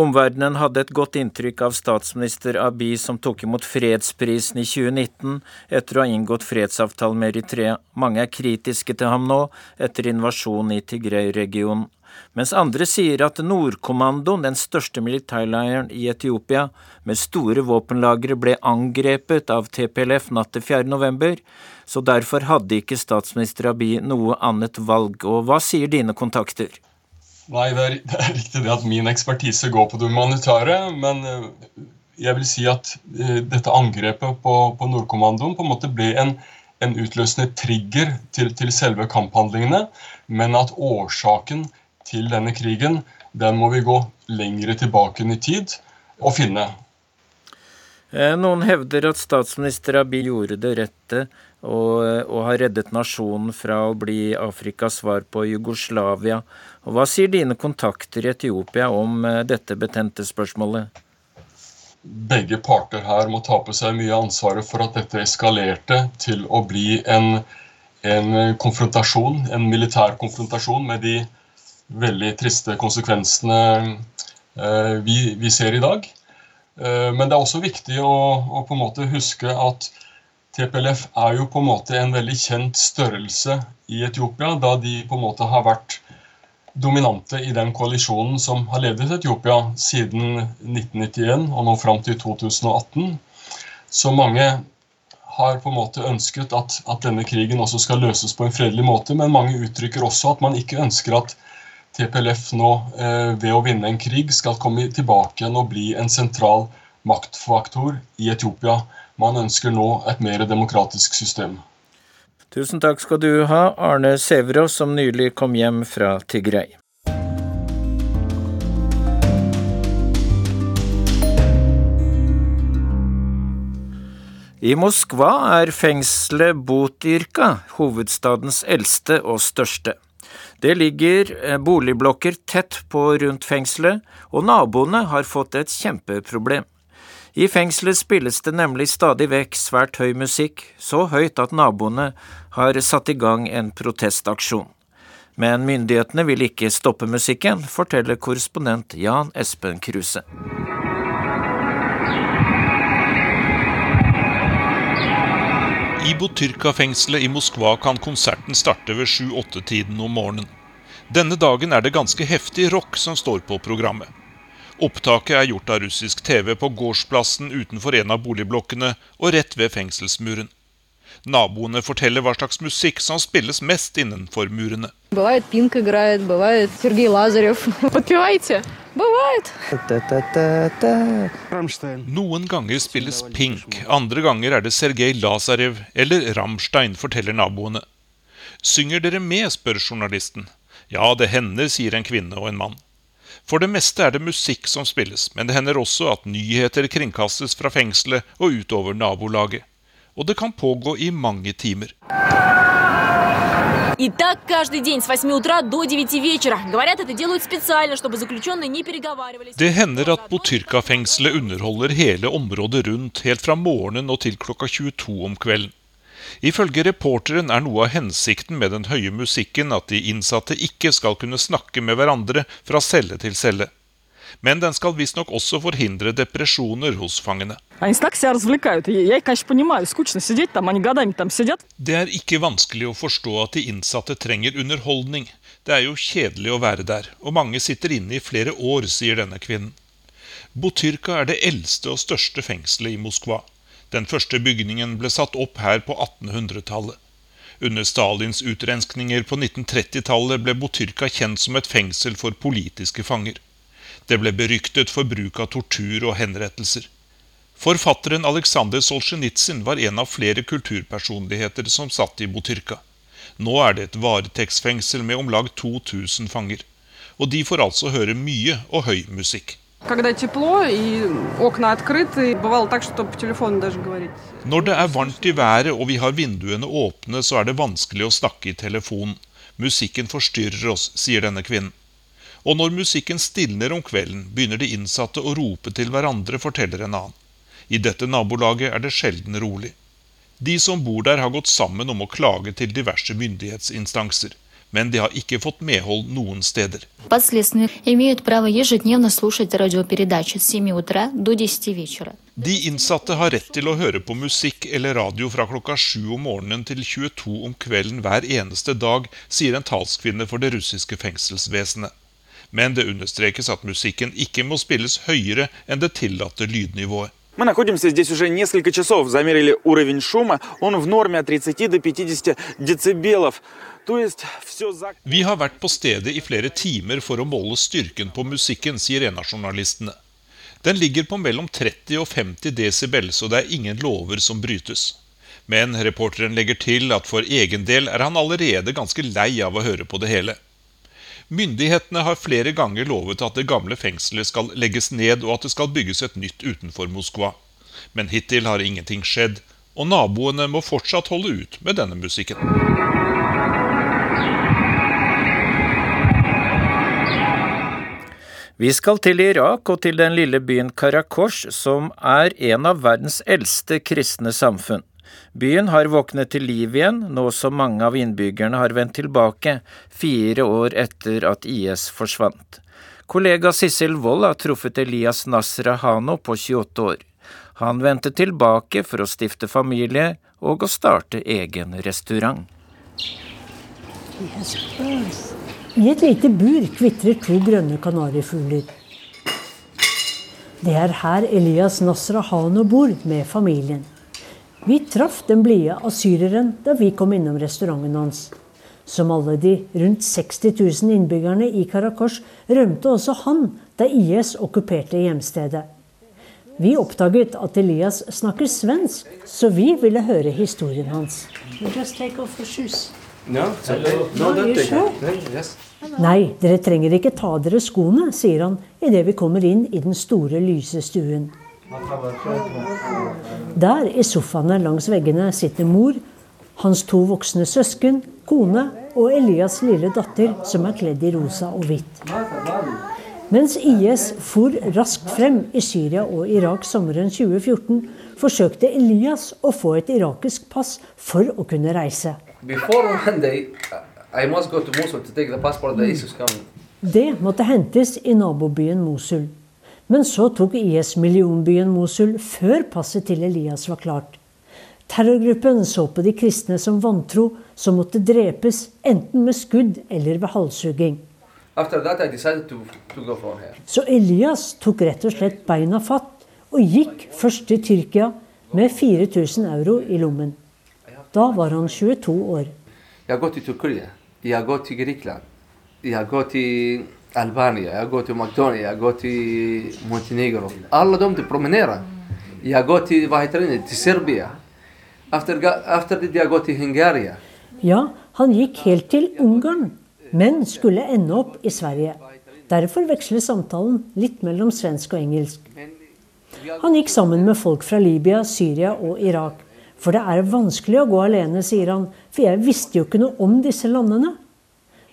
Omverdenen hadde et godt inntrykk av statsminister Abiy som tok imot fredsprisen i 2019 etter å ha inngått fredsavtale med Eritrea. Mange er kritiske til ham nå, etter invasjonen i Tigray-regionen mens andre sier at Nordkommandoen, den største militærleiren i Etiopia, med store våpenlagre, ble angrepet av TPLF natt til 4. november, så derfor hadde ikke statsminister Abiy noe annet valg. Og hva sier dine kontakter? Nei, det er, det er riktig det at min ekspertise går på det humanitære, men eh, jeg vil si at eh, dette angrepet på, på Nordkommandoen på en måte ble en, en utløsende trigger til, til selve kamphandlingene, men at årsaken til denne krigen, den må vi gå lengre tilbake i tid og finne. Eh, noen hevder at statsminister Abiy gjorde det rette og, og, har reddet nasjonen fra å bli Afrikas svar på Jugoslavia. Og hva sier dine kontakter i Etiopia om eh, dette betente spørsmålet? Begge parter her må ta på seg mye ansvaret for at dette eskalerte til å bli en, en konfrontasjon, en militær konfrontasjon med de veldig triste konsekvensene eh, vi, vi ser i dag. Eh, men det er også viktig å, å, på en måte huske at TPLF er jo på en måte en veldig kjent størrelse i Etiopia, da de på en måte har vært dominante i den koalisjonen som har ledet Etiopia siden 1991 og nå fram til 2018. Så mange har på en måte ønsket at, at, denne krigen også skal løses på en fredelig måte, men mange uttrykker også at man ikke ønsker at TPLF nå eh, ved å vinne en krig skal komme tilbake igjen og bli en sentral maktfaktor i Etiopia. Man ønsker nå et mer demokratisk system. Tusen takk skal du ha, Arne Sæverås, som nylig kom hjem fra Tigray. I Moskva er fengselet Butyrka hovedstadens eldste og største. Det ligger eh, boligblokker tett på rundt fengselet, og naboene har fått et kjempeproblem. I fengselet spilles det nemlig stadig vekk svært høy musikk, så høyt at naboene har satt i gang en protestaksjon. Men myndighetene vil ikke stoppe musikken, forteller korrespondent Jan Espen Kruse. I Butyrka-fengselet i Moskva kan konserten starte ved 7-8-tiden om morgenen. Denne dagen er det ganske heftig rock som står på programmet. Opptaket er gjort av russisk TV på gårdsplassen utenfor en av boligblokkene og rett ved fengselsmuren. Naboene forteller hva slags musikk som spilles mest innenfor murene. Бывает Пинк играет, бывает Сергей Лазарев. Подпевайте. Бывает. Noen ganger spilles Pink, andre ganger er det Sergej Lazarev eller Rammstein, forteller naboene. Synger dere med, spør journalisten. Ja, det hender, sier en kvinne og en mann. For det meste er det musikk som spilles, men det hender også at nyheter kringkastes fra fengselet og utover nabolaget og det kan pågå i mange timer. Det hender at Butyrka-fengselet underholder hele området rundt helt fra morgenen og til klokka 22 om kvelden. Ifølge reporteren er noe av hensikten med den høye musikken at de innsatte ikke skal kunne snakke med hverandre fra celle til celle. Men den skal visstnok også forhindre depresjoner hos fangene. Det er ikke vanskelig å forstå at de innsatte trenger underholdning. Det er jo kjedelig å være der, og mange sitter inne i flere år, sier denne kvinnen. Butyrka er det eldste og største fengselet i Moskva. Den første bygningen ble satt opp her på 1800-tallet. Under Stalins utrenskninger på 1930-tallet ble Butyrka kjent som et fengsel for politiske fanger. Det ble beryktet for bruk av tortur og henrettelser. Forfatteren Aleksandr Solzjenitsyn var en av flere kulturpersonligheter som satt i Butyrka. Nå er det et varetektsfengsel med om lag 2000 fanger. Og de får altså høre mye og høy musikk. Når det er varmt i været og vi har vinduene åpne, så er det vanskelig å snakke i telefonen. Musikken forstyrrer oss, sier denne kvinnen. Og når musikken stilner om kvelden, begynner de innsatte å rope til hverandre, forteller en annen. I dette nabolaget er det sjelden rolig. De som bor der, har gått sammen om å klage til diverse myndighetsinstanser. Men de har ikke fått medhold noen steder. De innsatte har rett til å høre på musikk eller radio fra klokka sju om morgenen til 22 om kvelden hver eneste dag, sier en talskvinne for det russiske fengselsvesenet men det understrekes at musikken ikke må spilles høyere enn det tillatte lydnivået. Мы находимся здесь уже несколько часов. Замерили уровень шума. Он в норме от 30 до 50 децибелов. Vi har vært på stedet i flere timer for å måle styrken på musikken, sier en av journalistene. Den ligger på mellom 30 og 50 desibel, så det er ingen lover som brytes. Men reporteren legger til at for egen del er han allerede ganske lei av å høre på det hele. Myndighetene har flere ganger lovet at det gamle fengselet skal legges ned, og at det skal bygges et nytt utenfor Moskva. Men hittil har ingenting skjedd, og naboene må fortsatt holde ut med denne musikken. Vi skal til Irak og til den lille byen Karakosh, som er en av verdens eldste kristne samfunn. Byen har våknet til liv igjen, nå som mange av innbyggerne har vendt tilbake, fire år etter at IS forsvant. Kollega Sissel Wold har truffet Elias Nasrahano på 28 år. Han vendte tilbake for å stifte familie og å starte egen restaurant. I et lite bur kvitrer to grønne kanarifugler. Det er her Elias Nasrahano bor med familien. Vi traff den blide asyreren da vi kom innom restauranten hans. Som alle de rundt 60 000 innbyggerne i Karakosh rømte også han da IS okkuperte hjemstedet. Vi oppdaget at Elias snakker svensk, så vi ville høre historien hans. Nei, dere trenger ikke ta dere skoene, sier han idet vi kommer inn i den store, lyse stuen. Der i sofaene langs veggene sitter mor, hans to voksne søsken, kone og Elias' lille datter, som er kledd i rosa og hvitt. Mens IS for raskt frem i Syria og Irak sommeren 2014, forsøkte Elias å få et irakisk pass for å kunne reise. Det måtte hentes i nabobyen Mosul. Men så tok IS millionbyen Mosul før passet til Elias var klart. Terrorgruppen så på de kristne som vantro, som måtte drepes enten med skudd eller ved halshugging. Så Elias tok rett og slett beina fatt og gikk først til Tyrkia med 4000 euro i lommen. Da var han 22 år. Jeg har gått til Tyrkia, jeg har gått til Grekland, jeg har gått til Albania, jeg har gått til Makedonia, jeg har til Montenegro. Alle de til promenere. Jeg går gått til, hva heter det, til Serbia. Efter, det jeg går gått til Hungaria. Ja, han gikk helt til Ungarn, men skulle ende opp i Sverige. Derfor veksler samtalen litt mellom svensk og engelsk. Han gikk sammen med folk fra Libya, Syria og Irak. For det er vanskelig å gå alene, sier han, for jeg visste jo ikke noe om disse landene.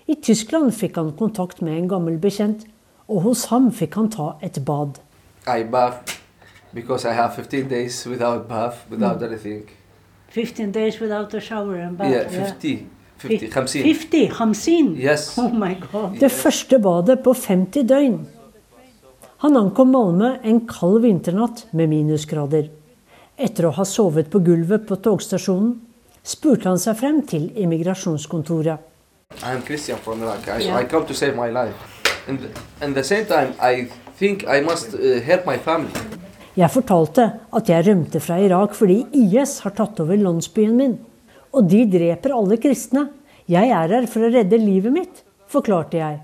I Tyskland fikk han kontakt med en gammel bekjent, og hos ham fikk han ta et bad. I bath because I have 15 days without bath, without Mm. anything. 15 days without a shower and bath. Yeah, 50. 50, 50. 50, 50. Yes. Oh my God. Det første badet på 50 døgn. Han ankom Malmö en kald vinternatt med minusgrader. Etter å ha sovet på gulvet på togstasjonen spurte han seg frem til immigrasjonskontoret. I am Christian from Iraq. I, Yeah. I come to save my life. And at the same time, I think I must uh, help my family. Jeg fortalte at jeg rømte fra Irak fordi IS har tatt over landsbyen min. Og de dreper alle kristne. Jeg er her for å redde livet mitt, forklarte jeg.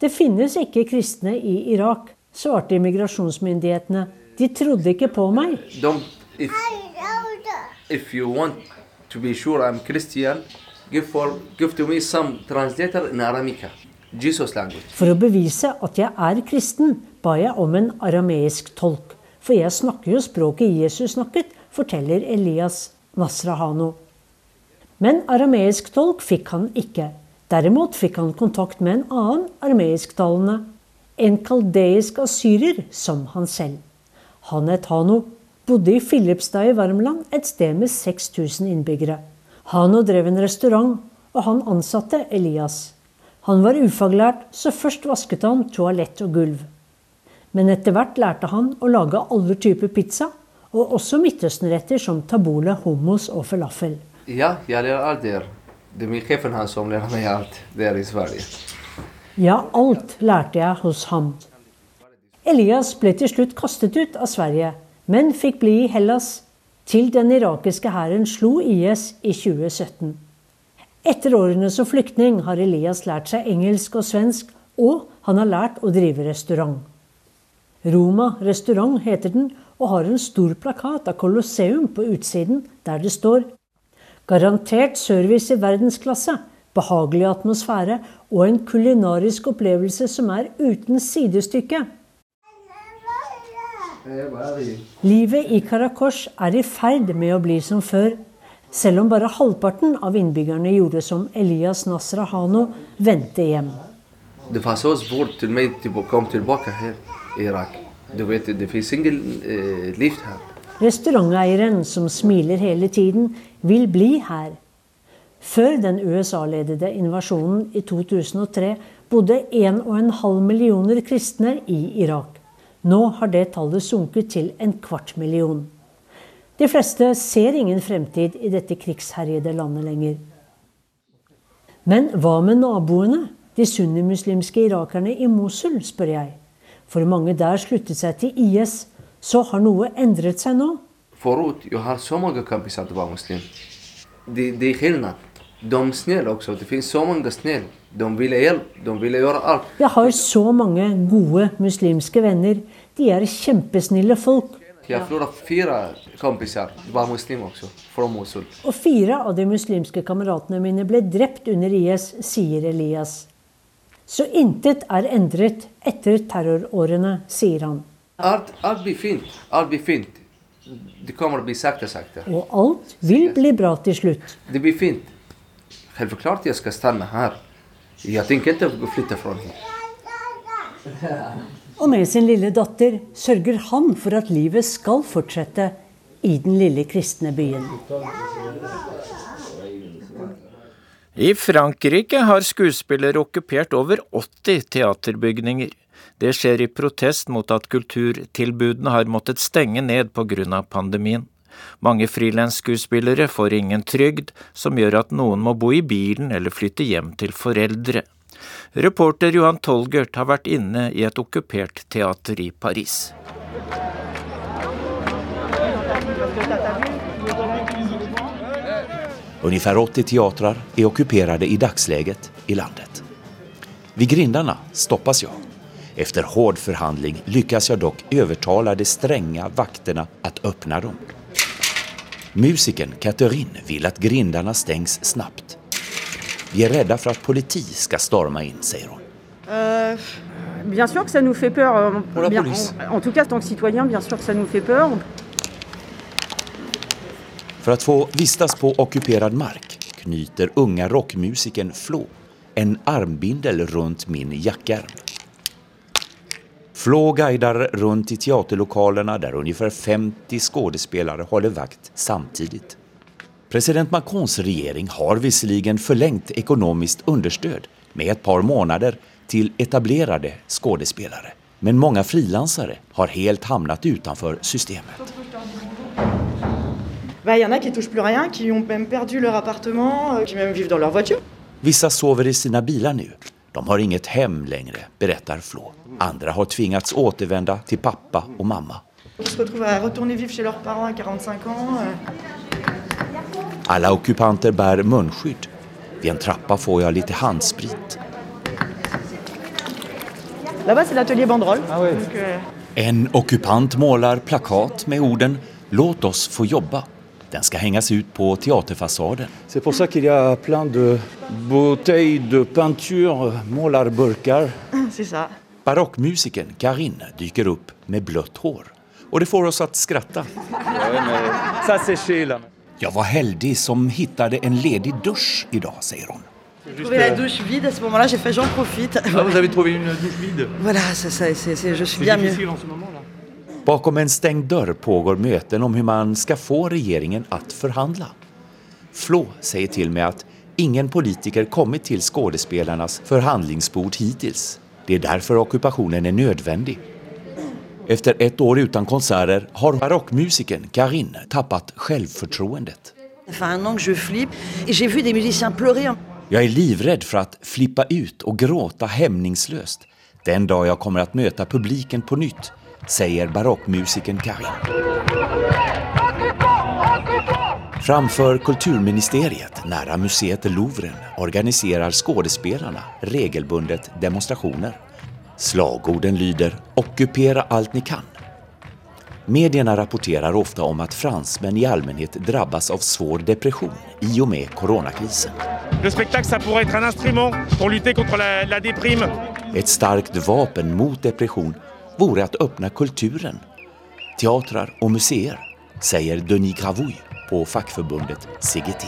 Det finnes ikke kristne i Irak, svarte immigrasjonsmyndighetene. De trodde ikke på meg. Don't, if, if you want to be sure I'm Christian, for, å bevise at jeg er kristen, ba jeg om en arameisk tolk. For jeg snakker jo språket Jesus snakket, forteller Elias Nasrahano. Men arameisk tolk fikk han ikke. Derimot fikk han kontakt med en annen arameisktalende. En kaldeisk asyrer, som han selv. Han het Hano, bodde i Filipstad i Värmland, et sted med 6000 innbyggere. Hano drev en restaurant, og han ansatte Elias. Han var ufaglært, så først vasket han toalett og gulv. Men etter hvert lærte han å lage alle typer pizza, og også midtøstenretter som tabule, hummus og falafel. Ja, jeg lærer alt der. Det er min sjefen han som lærer meg alt der i Sverige. Ja, alt lærte jeg hos ham. Elias ble til slutt kastet ut av Sverige, men fikk bli i Hellas til den irakiske hæren slo IS i 2017. Etter årene som flyktning har Elias lært seg engelsk og svensk, og han har lært å drive restaurant. Roma restaurant heter den, og har en stor plakat av Colosseum på utsiden, der det står Garantert service i verdensklasse, behagelig atmosfære og en kulinarisk opplevelse som er uten sidestykke. Livet i Karakosh er i ferd med å bli som før, selv om bare halvparten av innbyggerne gjorde som Elias Nasrahano, vendte hjem. Det var så svårt til meg å komme tilbake her i Irak. Du vet, det finnes ingen eh, liv her. Restauranteieren, som smiler hele tiden, vil bli her. Før den USA-ledede invasjonen i 2003 bodde 1,5 millioner kristne i Irak. Nå har det tallet sunket til en kvart million. De fleste ser ingen fremtid i dette krigsherjede landet lenger. Men hva med naboene, de sunnimuslimske irakerne i Mosul, spør jeg. For mange der sluttet seg til IS, så har noe endret seg nå. Forut, jeg har så mange kompiser som var muslim. De, de skillnad. De er snille også. Det finnes så mange snille. De vil hjelpe, de vil gjøre alt. Jeg har så mange gode muslimske venner. De er kjempesnille folk. Jeg forlora fire kompiser, var muslimer også, fra Mosul. Og fire av de muslimske kameratene mine ble drept under IS, sier Elias. Så intet er endret etter terrorårene, sier han. Alt, alt blir fint. Alt blir fint. Det kommer å bli sakte, sakte. Og alt vil bli bra til slutt. Det blir fint. Helt klart jeg skal stanne her. Jeg tenker ikke å flytte fra her. Og med sin lille datter sørger han for at livet skal fortsette i den lille kristne byen. I Frankrike har skuespillere okkupert over 80 teaterbygninger. Det skjer i protest mot at kulturtilbudene har måttet stenge ned pga. pandemien. Mange frilansskuespillere får ingen trygd, som gjør at noen må bo i bilen eller flytte hjem til foreldre. Reporter Johan Tolgert har vært inne i et okkupert teater i Paris. Ungefär 80 teatrar är ockuperade i dagsläget i landet. Vid grindarna stoppas jag. Efter hård förhandling lyckas jag dock övertala de stränga vakterna att öppna dem. Musikern Catherine vill att grindarna stängs snabbt. Vi er redde for at politiet skal storme inn, sier hun. Euh, bien sûr que ça nous fait peur. La Bien- en, en tout cas, tant que citoyen, bien sûr que ça nous fait peur. För att få vistas på ockuperad mark knyter unga rockmusikern Flo en armbindel runt min jackärm. Flo guidar runt i teaterlokalerna där ungefär 50 skådespelare håller vakt samtidigt. President Macrons regjering har visserligen forlengt økonomisk understöd med et par månader til etablerede skådespelare. Men mange frilansere har helt havnet utenfor systemet. Il y en a qui touchent plus rien, qui ont même perdu leur appartement, euh, qui même vivent dans leur voiture. Vissa sover i sina bilar nu. De har inget hem längre, berättar Flo. Andra har tvingats återvända till pappa och mamma. Qui se retrouvent à retourner vivre chez leurs parents à 45 ans. Alla ockupanter bär munskydd. Vid en trappa får jag lite handsprit. Donc, euh, En ockupant målar plakat med orden “Låt oss få jobba”. Den ska hängas ut på teaterfasaden. Det er ça det a plein de bouteilles de peinture, ça. Barockmusikern Karin dyker upp med blött hår. Och det får oss att skratta. Ça c'est chez là. Jag var heldig som hittade en ledig dusch idag, dag, sier hun. la douche vide, à ce moment-là, j'ai fait j'en profite. Ah, vous avez trouvé une douche vide Voilà, ça, ça, c'est- c'est- je suis bien mieux. en ce moment là. Bakom en stängd dörr pågår möten om hur man ska få regeringen att förhandla. Flå säger till mig att ingen politiker kommit till skådespelarnas förhandlingsbord hittills. Det är derfor okkupasjonen er nödvändig. Efter ett år utan konserter har barockmusikern Karin tappat självförtroendet. Jeg er livredd for. Jag är livrädd för att flippa ut och gråta hämningslöst den dag jag kommer att möta publiken på nytt, säger barockmusikern Karin. Framför kulturministeriet, nära museet Louvren, organiserar skådespelarna regelbundet demonstrationer. Slagorden lyder “Ockupera allt ni kan”. Medierna rapporterar ofta om att fransmän i allmänhet drabbas av svår depression i och med coronakrisen. Ett starkt vapen mot depression vore att öppna kulturen, teatrar och museer, säger Denis Gravouille på fackförbundet CGT.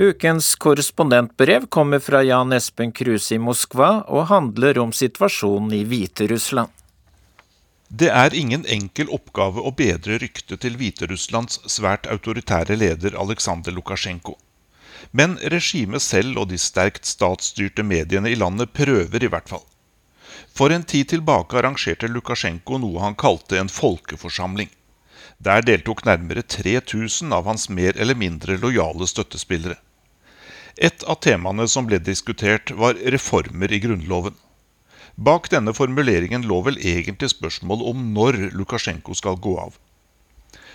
Ukens korrespondentbrev kommer fra Jan Espen Kruse i Moskva og handler om situasjonen i Hviterussland. Det er ingen enkel oppgave å bedre ryktet til Hviterusslands svært autoritære leder Aleksandr Lukasjenko. Men regimet selv og de sterkt statsstyrte mediene i landet prøver i hvert fall. For en tid tilbake arrangerte Lukasjenko noe han kalte en folkeforsamling. Der deltok nærmere 3000 av hans mer eller mindre lojale støttespillere. Et av temaene som ble diskutert, var reformer i Grunnloven. Bak denne formuleringen lå vel egentlig spørsmål om når Lukasjenko skal gå av.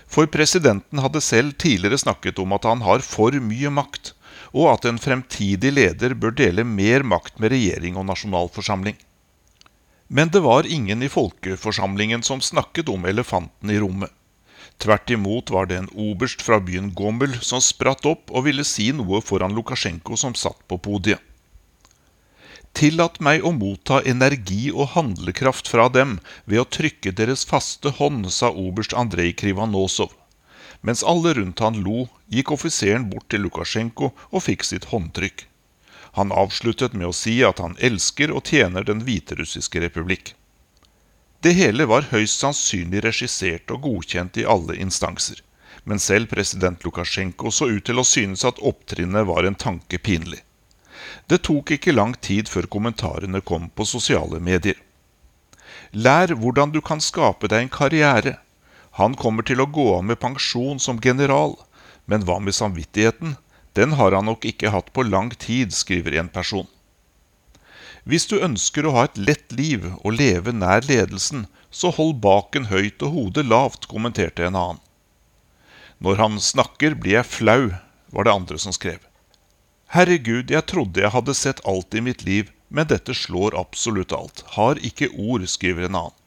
For presidenten hadde selv tidligere snakket om at han har for mye makt, og at en fremtidig leder bør dele mer makt med regjering og nasjonalforsamling. Men det var ingen i folkeforsamlingen som snakket om elefanten i rommet. Tvert imot var det en oberst fra byen Gomel som spratt opp og ville si noe foran Lukasjenko som satt på podiet. Tillat meg å motta energi og handlekraft fra dem ved å trykke deres faste hånd, sa oberst Andrej Krivanosov. Mens alle rundt han lo, gikk offiseren bort til Lukasjenko og fikk sitt håndtrykk. Han avsluttet med å si at han elsker og tjener den hviterussiske republikk. Det hele var høyst sannsynlig regissert og godkjent i alle instanser, men selv president Lukasjenko så ut til å synes at opptrinnet var en tanke pinlig. Det tok ikke lang tid før kommentarene kom på sosiale medier. Lær hvordan du kan skape deg en karriere. Han kommer til å gå av med pensjon som general, men hva med samvittigheten? Den har han nok ikke hatt på lang tid, skriver en person. Hvis du ønsker å ha et lett liv og leve nær ledelsen, så hold baken høyt og hodet lavt, kommenterte en annen. Når han snakker, blir jeg flau, var det andre som skrev. Herregud, jeg trodde jeg hadde sett alt i mitt liv, men dette slår absolutt alt. Har ikke ord, skriver en annen.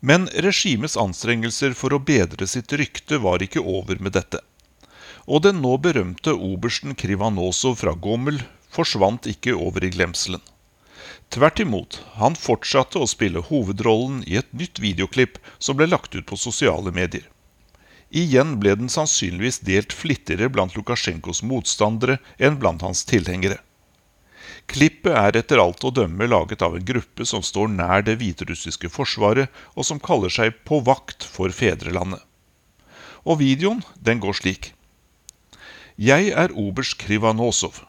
Men regimets anstrengelser for å bedre sitt rykte var ikke over med dette. Og den nå berømte obersten Krivanosov fra Gomel forsvant ikke over i glemselen. Tvert imot, han fortsatte å spille hovedrollen i et nytt videoklipp som ble lagt ut på sosiale medier. Igjen ble den sannsynligvis delt flittigere blant Lukasjenkos motstandere enn blant hans tilhengere. Klippet er etter alt å dømme laget av en gruppe som står nær det hviterussiske forsvaret, og som kaller seg På vakt for fedrelandet. Og videoen, den går slik. Jeg er oberst Krivanosov.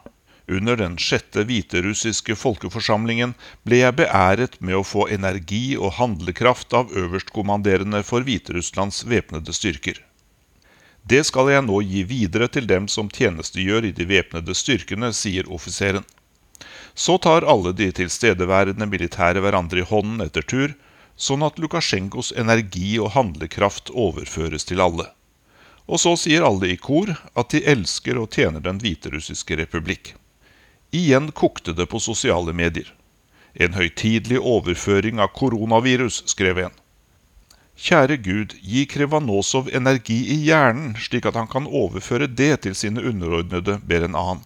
Under den sjette hviterussiske folkeforsamlingen ble jeg beæret med å få energi og handlekraft av øverstkommanderende for Hviterusslands væpnede styrker. Det skal jeg nå gi videre til dem som tjenestegjør i de væpnede styrkene, sier offiseren. Så tar alle de tilstedeværende militære hverandre i hånden etter tur, sånn at Lukasjenkos energi og handlekraft overføres til alle. Og så sier alle i kor at de elsker og tjener den hviterussiske republikk. Igjen kokte det på sosiale medier. En høytidelig overføring av koronavirus, skrev en. Kjære Gud, gi Krevanosov energi i hjernen, slik at han kan overføre det til sine underordnede, ber en annen.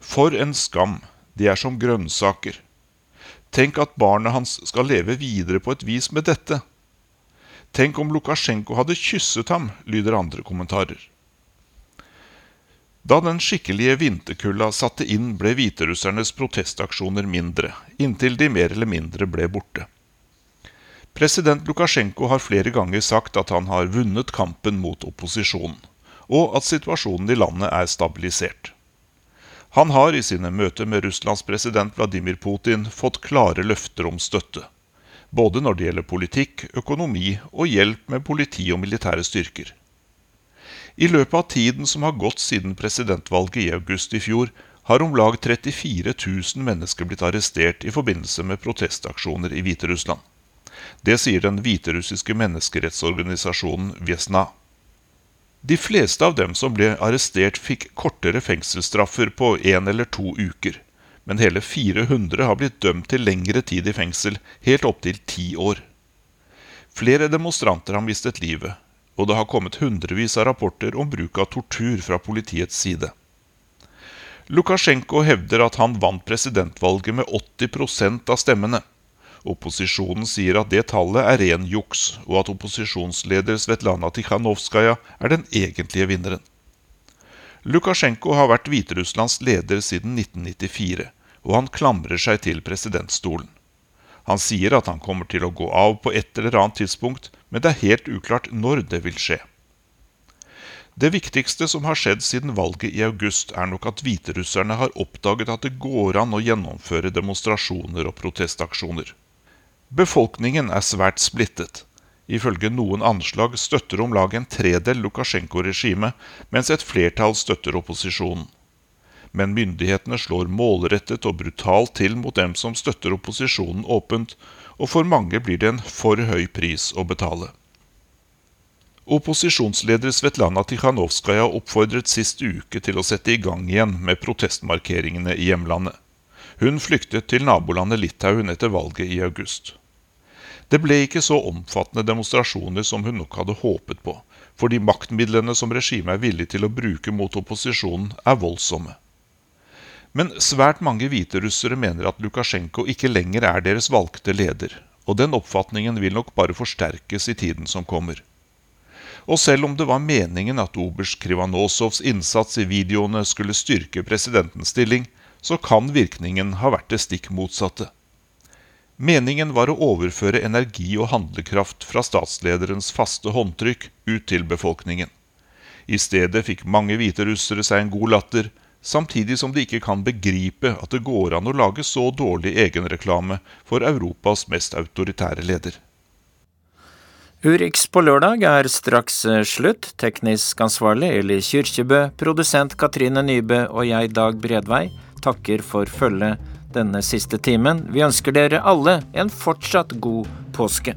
For en skam, de er som grønnsaker. Tenk at barnet hans skal leve videre på et vis med dette. Tenk om Lukasjenko hadde kysset ham, lyder andre kommentarer. Da den skikkelige vinterkulda satte inn, ble hviterussernes protestaksjoner mindre, inntil de mer eller mindre ble borte. President Lukasjenko har flere ganger sagt at han har vunnet kampen mot opposisjonen, og at situasjonen i landet er stabilisert. Han har i sine møter med Russlands president Vladimir Putin fått klare løfter om støtte, både når det gjelder politikk, økonomi og hjelp med politi og militære styrker. I løpet av tiden som har gått siden presidentvalget i august i fjor, har om lag 34 000 mennesker blitt arrestert i forbindelse med protestaksjoner i Hviterussland. Det sier den hviterussiske menneskerettsorganisasjonen Vesna. De fleste av dem som ble arrestert, fikk kortere fengselsstraffer på én eller to uker. Men hele 400 har blitt dømt til lengre tid i fengsel, helt opptil ti år. Flere demonstranter har mistet livet, og det har kommet hundrevis av rapporter om bruk av tortur fra politiets side. Lukasjenko hevder at han vant presidentvalget med 80% av stemmene. Opposisjonen sier at det tallet er ren juks, og at opposisjonsleder Svetlana Tikhanovskaja er den egentlige vinneren. Lukasjenko har vært Hviterusslands leder siden 1994, og han klamrer seg til presidentstolen. Han sier at han kommer til å gå av på et eller annet tidspunkt, men det er helt uklart når det vil skje. Det viktigste som har skjedd siden valget i august, er nok at hviterusserne har oppdaget at det går an å gjennomføre demonstrasjoner og protestaksjoner. Befolkningen er svært splittet. Ifølge noen anslag støtter om lag en tredel Lukasjenko-regimet, mens et flertall støtter opposisjonen. Men myndighetene slår målrettet og brutalt til mot dem som støtter opposisjonen åpent, og for mange blir det en for høy pris å betale. Opposisjonsleder Svetlana Tikhanovskaja oppfordret sist uke til å sette i gang igjen med protestmarkeringene i hjemlandet. Hun flyktet til nabolandet Litauen etter valget i august. Det ble ikke så omfattende demonstrasjoner som hun nok hadde håpet på, fordi maktmidlene som regimet er villig til å bruke mot opposisjonen, er voldsomme. Men svært mange hviterussere mener at Lukasjenko ikke lenger er deres valgte leder, og den oppfatningen vil nok bare forsterkes i tiden som kommer. Og selv om det var meningen at oberst Krivanosovs innsats i videoene skulle styrke presidentens stilling, så kan virkningen ha vært det stikk motsatte. Meningen var å overføre energi og handlekraft fra statslederens faste håndtrykk ut til befolkningen. I stedet fikk mange hviterussere seg en god latter, samtidig som de ikke kan begripe at det går an å lage så dårlig egenreklame for Europas mest autoritære leder. Urix på lørdag er straks eh, slutt. Teknisk ansvarlig Eli Kyrkjebø, produsent Katrine Nybø og jeg, Dag Bredvei, takker for følget denne siste timen. Vi ønsker dere alle en fortsatt god påske.